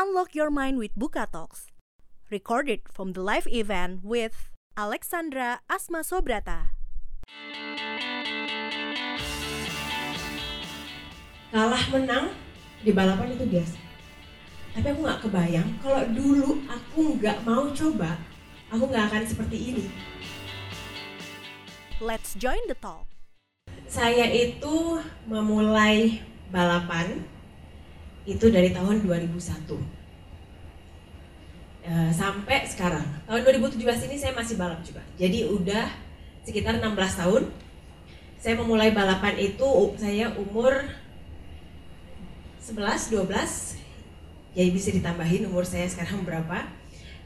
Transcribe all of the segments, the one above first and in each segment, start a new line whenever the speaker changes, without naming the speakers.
Unlock Your Mind with Buka Talks. Recorded from the live event with Alexandra Asma Sobrata.
kalah menang di balapan itu biasa. Tapi aku nggak kebayang kalau dulu aku nggak mau coba, aku nggak akan seperti ini.
Let's join the talk.
Saya itu memulai balapan itu dari tahun 2001 Eh, sampai sekarang. Tahun 2017 ini saya masih balap juga. Jadi udah sekitar 16 tahun. Saya memulai balapan itu saya umur 11, 12 jadi bisa ditambahin umur saya sekarang berapa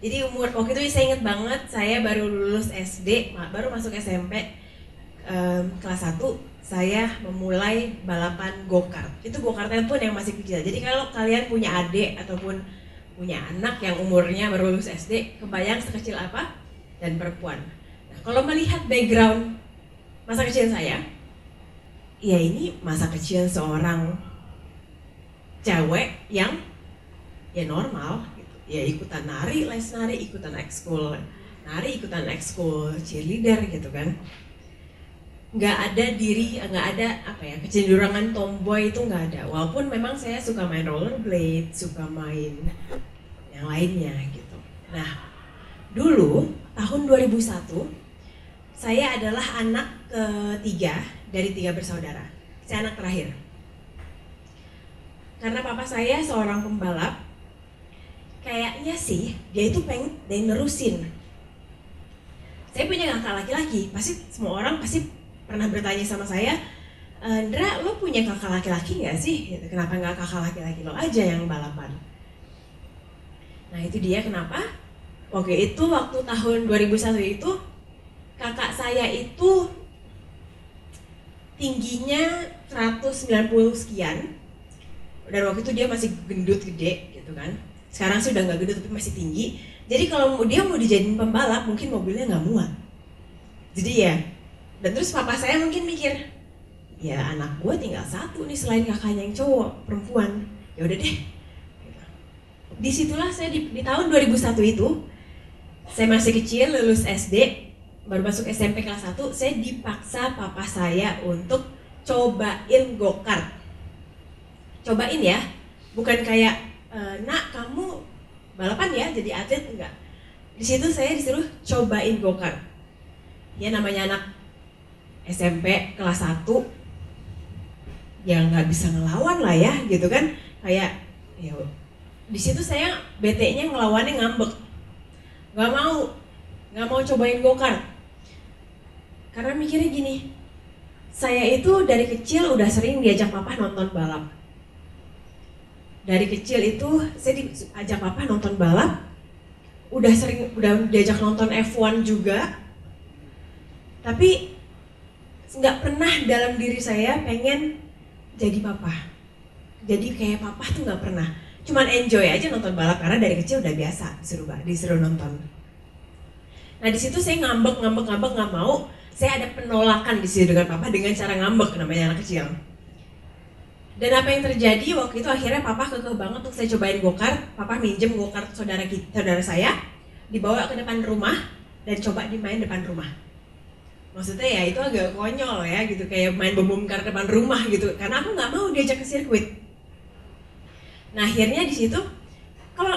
jadi umur waktu itu saya inget banget saya baru lulus SD baru masuk SMP em, kelas 1 saya memulai balapan go-kart. Itu go-kartnya pun yang masih kecil. Jadi kalau kalian punya adik ataupun punya anak yang umurnya baru lulus SD kebayang sekecil apa? Dan perempuan. Nah, kalau melihat background masa kecil saya ya ini masa kecil seorang cewek yang ya normal gitu. Ya ikutan nari les nari ikutan ekskul nari ikutan ekskul cheerleader gitu kan nggak ada diri nggak ada apa ya kecenderungan tomboy itu nggak ada. Walaupun memang saya suka main rollerblade suka main yang lainnya gitu. Nah dulu tahun 2001 saya adalah anak ketiga dari tiga bersaudara. Saya anak terakhir. Karena papa saya seorang pembalap kayaknya sih dia itu pengen dia nerusin. Saya punya kakak laki-laki pasti semua orang pasti pernah bertanya sama saya Andra lo punya kakak laki-laki nggak sih? Gitu, kenapa nggak kakak laki-laki lo aja yang balapan? Nah itu dia kenapa? Waktu itu waktu tahun 2001 itu kakak saya itu tingginya 190 sekian. Dan waktu itu dia masih gendut gede gitu kan. Sekarang sih udah nggak gendut tapi masih tinggi. Jadi kalau dia mau dijadiin pembalap mungkin mobilnya nggak muat. Jadi ya dan terus papa saya mungkin mikir ya anak gue tinggal satu nih selain kakaknya yang cowok perempuan. Ya udah deh. Di situlah saya di, di tahun 2001 itu saya masih kecil lulus SD baru masuk SMP kelas 1 saya dipaksa papa saya untuk cobain go-kart. Cobain ya bukan kayak e, nak kamu balapan ya jadi atlet enggak. Di situ saya disuruh cobain go-kart. Ya namanya anak SMP kelas 1 ya nggak bisa ngelawan lah ya gitu kan. Kayak ya di situ saya BT-nya ngelawannya ngambek. Nggak mau nggak mau cobain go-kart. Karena mikirnya gini saya itu dari kecil udah sering diajak papa nonton balap. Dari kecil itu saya diajak papa nonton balap udah sering udah diajak nonton F1 juga. Tapi nggak pernah dalam diri saya pengen jadi papa. Jadi kayak papa tuh nggak pernah. Cuman enjoy aja nonton balap karena dari kecil udah biasa disuruh disuruh nonton. Nah di situ saya ngambek ngambek ngambek nggak mau. Saya ada penolakan di situ dengan papa dengan cara ngambek namanya anak kecil. Dan apa yang terjadi waktu itu akhirnya papa kekeh banget untuk saya cobain go-kart. Papa minjem go-kart saudara kita, saudara saya, dibawa ke depan rumah dan coba dimain depan rumah. Maksudnya ya itu agak konyol ya gitu kayak main bom bom kar depan rumah gitu. Karena aku nggak mau diajak ke sirkuit. Nah akhirnya di situ kalau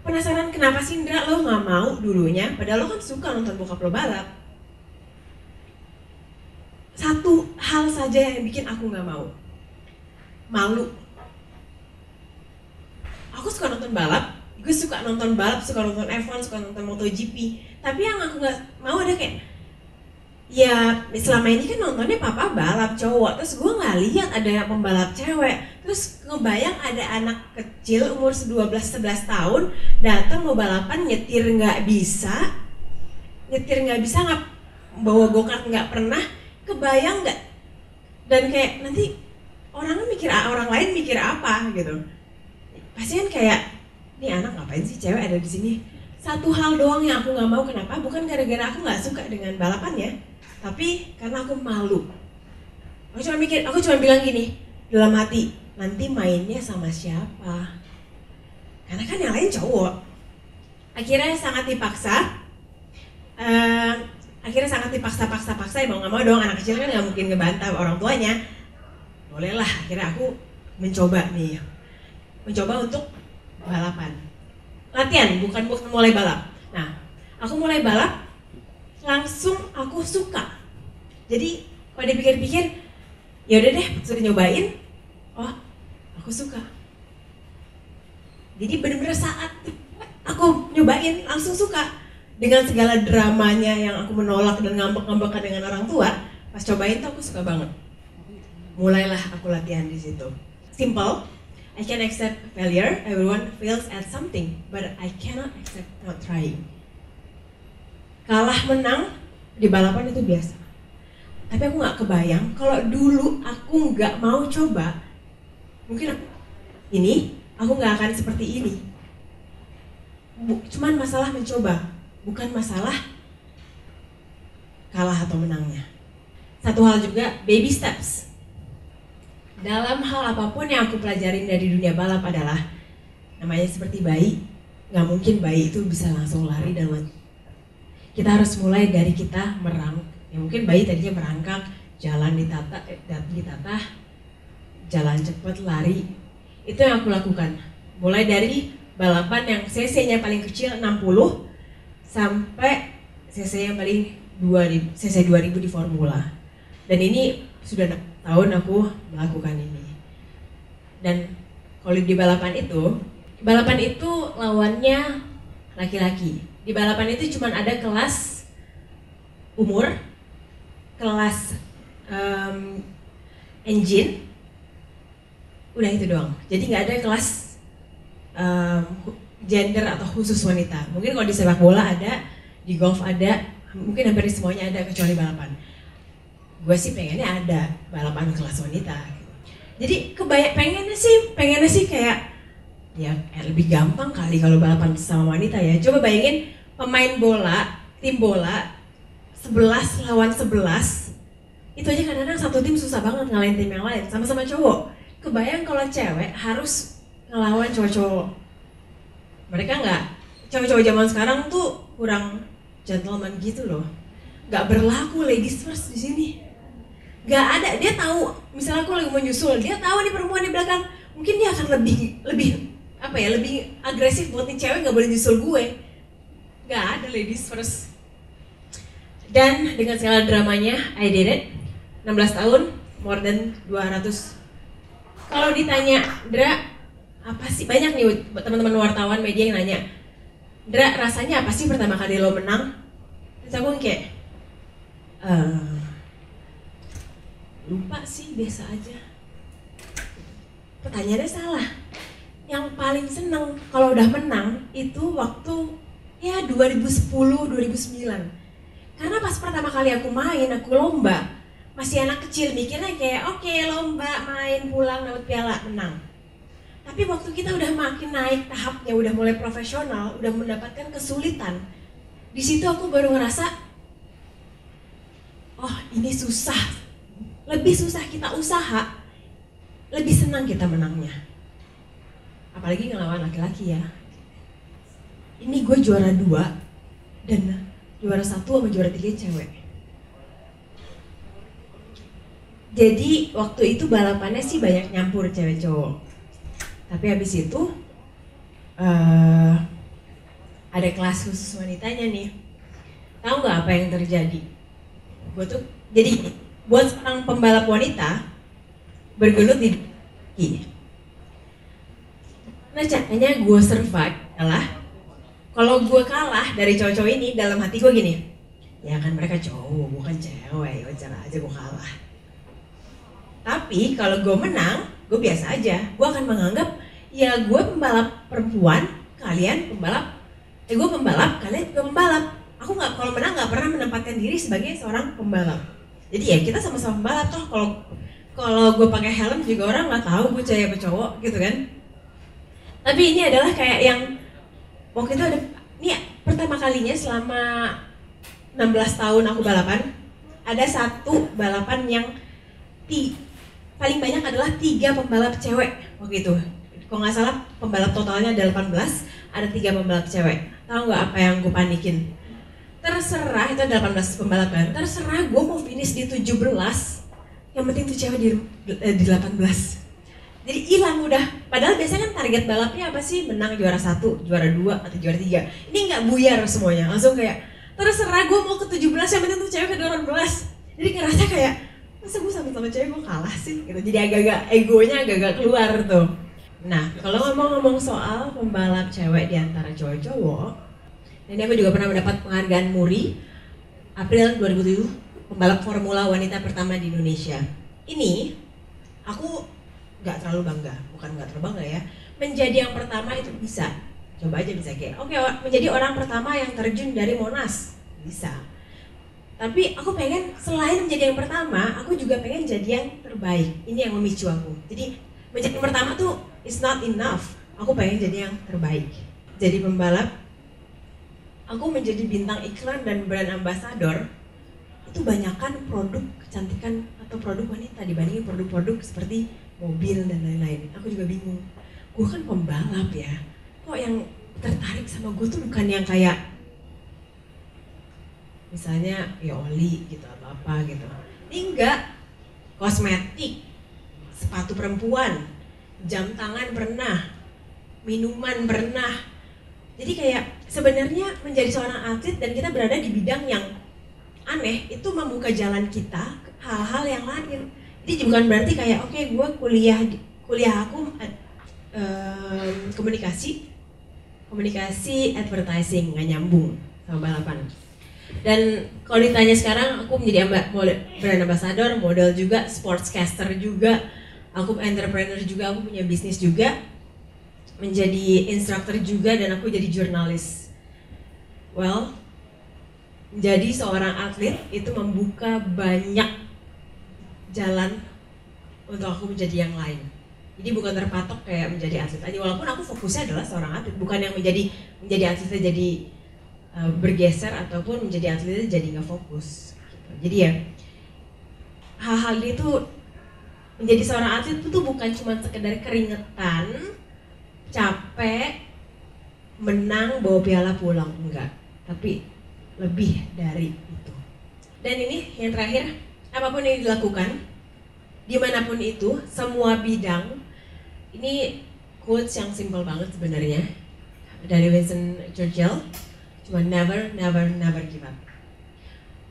penasaran kenapa sih Indra lo nggak mau dulunya, padahal lo kan suka nonton bokap lo balap. Satu hal saja yang bikin aku nggak mau malu. Aku suka nonton balap, gue suka nonton balap, suka nonton F1, suka nonton MotoGP. Tapi yang aku nggak mau ada kayak, ya selama ini kan nontonnya papa balap cowok, terus gue nggak lihat ada yang pembalap cewek. Terus ngebayang ada anak kecil umur 12-11 tahun datang mau balapan nyetir nggak bisa, nyetir nggak bisa nggak bawa gokart nggak pernah, kebayang nggak? Dan kayak nanti orang mikir orang lain mikir apa gitu. Pasti kan kayak nih anak ngapain sih cewek ada di sini? Satu hal doang yang aku nggak mau. Kenapa? Bukan gara-gara aku nggak suka dengan balapannya tapi karena aku malu. Aku cuma mikir aku cuma bilang gini dalam hati nanti mainnya sama siapa? Karena kan yang lain cowok. Akhirnya sangat dipaksa. Eh, akhirnya sangat dipaksa-paksa-paksa ya mau nggak mau dong. Anak kecil kan nggak mungkin ngebantah orang tuanya. Bolehlah akhirnya aku mencoba nih. Mencoba untuk balapan. Latihan bukan bukan mulai balap. Nah aku mulai balap langsung aku suka. Jadi kalau dipikir-pikir ya udah deh sudah nyobain oh aku suka. Jadi bener-bener saat aku nyobain langsung suka. Dengan segala dramanya yang aku menolak dan ngambek-ngambekan dengan orang tua pas cobain tuh aku suka banget. Mulailah aku latihan di situ. Simple I can accept failure everyone fails at something but I cannot accept not trying kalah menang di balapan itu biasa. Tapi aku nggak kebayang kalau dulu aku nggak mau coba mungkin aku, ini aku nggak akan seperti ini. Cuman masalah mencoba bukan masalah kalah atau menangnya. Satu hal juga baby steps. Dalam hal apa pun yang aku pelajarin dari dunia balap adalah namanya seperti bayi. Nggak mungkin bayi itu bisa langsung lari dan kita harus mulai dari kita merang ya mungkin bayi tadinya merangkak jalan ditata eh, ditata jalan cepat lari. Itu yang aku lakukan. Mulai dari balapan yang cc-nya paling kecil 60 sampai cc yang paling 2000 cc 2000 di formula. Dan ini sudah 6 tahun aku melakukan ini. Dan kalau di balapan itu balapan itu lawannya laki-laki di balapan itu cuma ada kelas umur kelas em, engine. Udah itu doang. Jadi nggak ada kelas hu- gender atau khusus wanita. Mungkin kalau di sepak bola ada di golf ada mungkin hampir semuanya ada kecuali balapan. Gue sih pengennya ada balapan kelas wanita. Jadi kebanyak pengennya sih pengennya sih kayak ya lebih gampang kali kalau balapan sama wanita ya. Coba bayangin pemain bola tim bola 11 lawan 11 itu aja kadang-kadang satu tim susah banget ngalahin tim yang lain sama-sama cowok. Kebayang kalau cewek harus ngelawan cowok-cowok. Mereka nggak cowok-cowok zaman sekarang tuh kurang gentleman gitu loh. Nggak berlaku ladies first di sini. Nggak ada dia tahu misalnya aku lagi mau nyusul dia tahu nih perempuan di belakang mungkin dia akan lebih lebih apa ya lebih agresif buat nih cewek nggak boleh nyusul gue. Nggak ada ladies first. Dan dengan segala dramanya I did it. 16 tahun more than 200 kalau ditanya Dra apa sih? Banyak nih teman-teman wartawan media yang nanya. Dra rasanya apa sih pertama kali lo menang? Terus aku kayak "Eh, lupa sih biasa aja. Pertanyaannya salah yang paling seneng kalau udah menang itu waktu ya 2010 2009 karena pas pertama kali aku main aku lomba masih anak kecil mikirnya kayak oke lomba main pulang dapat piala menang. Tapi waktu kita udah makin naik tahapnya udah mulai profesional udah mendapatkan kesulitan di situ aku baru ngerasa oh ini susah. Lebih susah kita usaha lebih senang kita menangnya apalagi ngelawan laki-laki ya. Ini gue juara dua dan juara satu sama juara tiga cewek. Jadi waktu itu balapannya sih banyak nyampur cewek cowok. Tapi habis itu eh ada kelas khusus wanitanya nih. Tahu nggak apa yang terjadi? Gue tuh jadi buat seorang pembalap wanita bergelut di kaki. Nah caranya gue survive adalah kalau gue kalah dari cowok-cowok ini dalam hati gue gini, ya kan mereka cowok bukan cewek, wajar aja gue kalah. Tapi kalau gue menang, gue biasa aja. Gue akan menganggap ya gue pembalap perempuan, kalian pembalap, eh gue pembalap, kalian juga pembalap. Aku nggak kalau menang nggak pernah menempatkan diri sebagai seorang pembalap. Jadi ya kita sama-sama pembalap toh kalau kalau gue pakai helm juga orang nggak tahu gue cewek apa cowok gitu kan. Tapi ini adalah kayak yang waktu itu ada ini pertama kalinya selama 16 tahun aku balapan ada satu balapan yang ti, paling banyak adalah tiga pembalap cewek waktu itu. Kalau nggak salah pembalap totalnya ada 18 ada tiga pembalap cewek. Tahu nggak apa yang gue panikin? Terserah itu ada 18 pembalap kan? Terserah gue mau finish di 17 yang penting tuh cewek di, eh, di 18 jadi hilang udah. Padahal biasanya kan target balapnya apa sih? Menang juara satu juara dua atau juara tiga. Ini nggak buyar semuanya. Langsung kayak terserah gue mau ke 17 yang penting tuh cewek ke 18 jadi ngerasa kayak masa gue sama sama cewek gue kalah sih? Gitu. Jadi agak-agak egonya agak-agak keluar tuh. Nah kalau ngomong-ngomong soal pembalap cewek di antara cowok-cowok ini aku juga pernah mendapat penghargaan Muri April 2007 pembalap formula wanita pertama di Indonesia. Ini aku nggak terlalu bangga bukan nggak terlalu bangga ya. Menjadi yang pertama itu bisa. Coba aja bisa kayak oke menjadi orang pertama yang terjun dari Monas. Bisa. Tapi aku pengen selain menjadi yang pertama aku juga pengen jadi yang terbaik. Ini yang memicu aku. Jadi menjadi yang pertama tuh is not enough. Aku pengen jadi yang terbaik. Jadi pembalap aku menjadi bintang iklan dan brand ambassador itu banyakkan produk kecantikan atau produk wanita dibandingin produk-produk seperti mobil dan lain-lain. Aku juga bingung. Gue kan pembalap ya. Kok yang tertarik sama gue tuh bukan yang kayak misalnya ya oli gitu atau apa gitu. Ini enggak. Kosmetik. Sepatu perempuan. Jam tangan pernah. Minuman pernah. Jadi kayak sebenarnya menjadi seorang atlet dan kita berada di bidang yang aneh itu membuka jalan kita hal-hal yang lain jadi bukan berarti kayak oke okay, gue kuliah kuliah aku um, komunikasi komunikasi advertising nggak nyambung sama balapan dan kalau ditanya sekarang aku menjadi brand ambassador, model juga, sportscaster juga, aku entrepreneur juga, aku punya bisnis juga, menjadi instruktur juga dan aku jadi jurnalis. Well, menjadi seorang atlet itu membuka banyak jalan untuk aku menjadi yang lain. Jadi bukan terpatok kayak menjadi atlet aja. Walaupun aku fokusnya adalah seorang atlet, bukan yang menjadi menjadi atlet jadi uh, bergeser ataupun menjadi atlet jadi nggak fokus. Gitu. Jadi ya hal-hal itu menjadi seorang atlet itu bukan cuma sekedar keringetan, capek, menang bawa piala pulang enggak, tapi lebih dari itu. Dan ini yang terakhir, apa pun yang dilakukan, di mana pun itu, semua bidang, ini quotes yang simple banget sebenarnya dari Winston Churchill cuma never never never give up.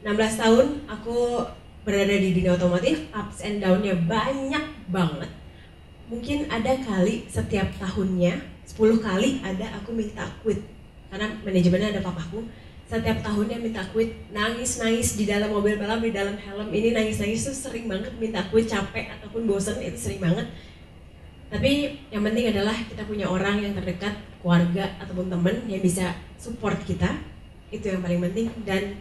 16 tahun aku berada di dunia otomotif ups and downnya banyak banget. Mungkin ada kali setiap tahunnya 10 kali ada aku minta quit karena manajemennya ada papaku setiap tahunnya minta quit nangis nangis di dalam mobil balap di dalam helm. Ini nangis nangis tuh sering banget minta quit capek ataupun bosen itu sering banget. Tapi yang penting adalah kita punya orang yang terdekat keluarga ataupun temen yang bisa support kita. Itu yang paling penting. Dan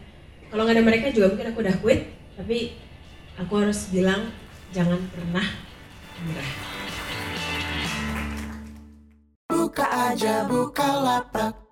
kalau nggak ada mereka juga mungkin aku udah quit tapi aku harus bilang jangan pernah menyerah.
Buka aja buka lapak